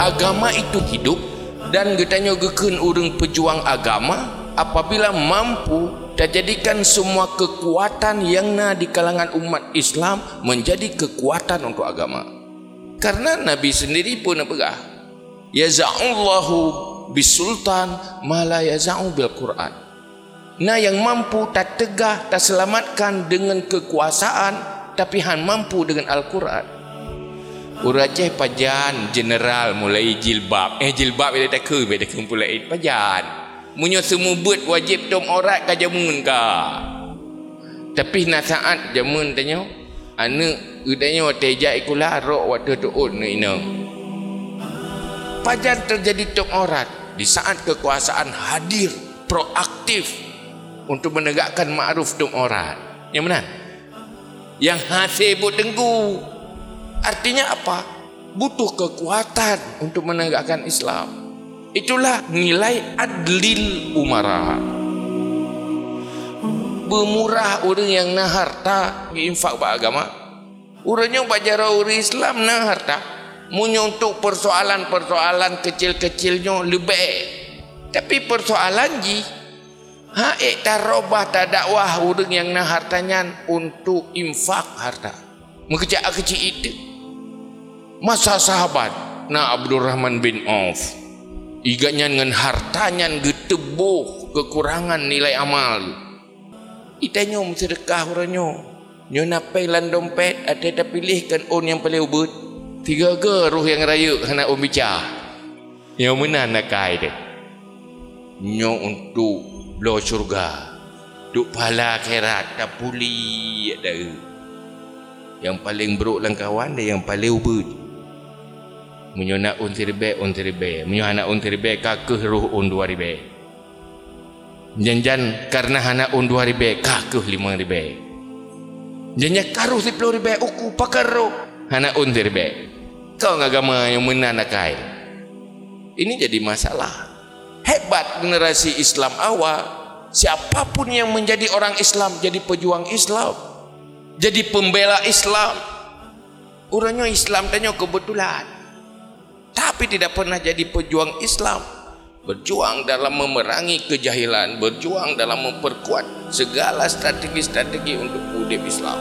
agama itu hidup dan getanya geken orang pejuang agama apabila mampu dan jadikan semua kekuatan yang na di kalangan umat Islam menjadi kekuatan untuk agama. Karena Nabi sendiri pun apa? Yaza'ullahu bisultan mala yaza'u bil Quran. Nah yang mampu tak tegah tak selamatkan dengan kekuasaan tapi han mampu dengan Al-Quran. Uraceh pajan general mulai jilbab. Eh jilbab bila tak ke bila kumpulai pajan. Munyo semua buat wajib tom orat ka jamun ka. Tapi nak saat jamun tanya, anu udanya teja ikulah rok waktu tu un ina. Pajan terjadi tom orat di saat kekuasaan hadir proaktif untuk menegakkan ma'ruf tom orat. Yang mana? Yang hasil buat dengku. Artinya apa? Butuh kekuatan untuk menegakkan Islam. Itulah nilai adlil umara. Bermurah orang yang nak harta infak buat agama. Orangnya baca orang Islam nak harta. Munya untuk persoalan-persoalan kecil-kecilnya lebih. Tapi persoalan ji. Ha tak robah tak dakwah orang yang nak hartanya untuk infak harta. Mengejak kecil itu. Masa sahabat na Abdul Rahman bin Auf iganya dengan hartanya getebuh kekurangan nilai amal. Itanya sedekah orangnya napai lan dompet ada dah pilihkan on yang paling ubud. Tiga ke roh yang raya kena om bica yang mana nak kai dia nyo untuk blo syurga. Duk pahala akhirat tak puli ada. Yang paling buruk lang kawan dia yang paling ubud Munyo nak un tirbe un tirbe. Munyo anak un tirbe kakuh ruh un dua ribe. Janjan karena anak un dua ribe kakuh lima ribe. Janjan karuh sepuluh ribe uku pakaruh anak un tirbe. Kau agama yang mana nak kai? Ini jadi masalah. Hebat generasi Islam awal. Siapapun yang menjadi orang Islam jadi pejuang Islam. Jadi pembela Islam. Orangnya Islam tanya kebetulan tapi tidak pernah jadi pejuang Islam. Berjuang dalam memerangi kejahilan berjuang dalam memperkuat segala strategi-strategi untuk hidup Islam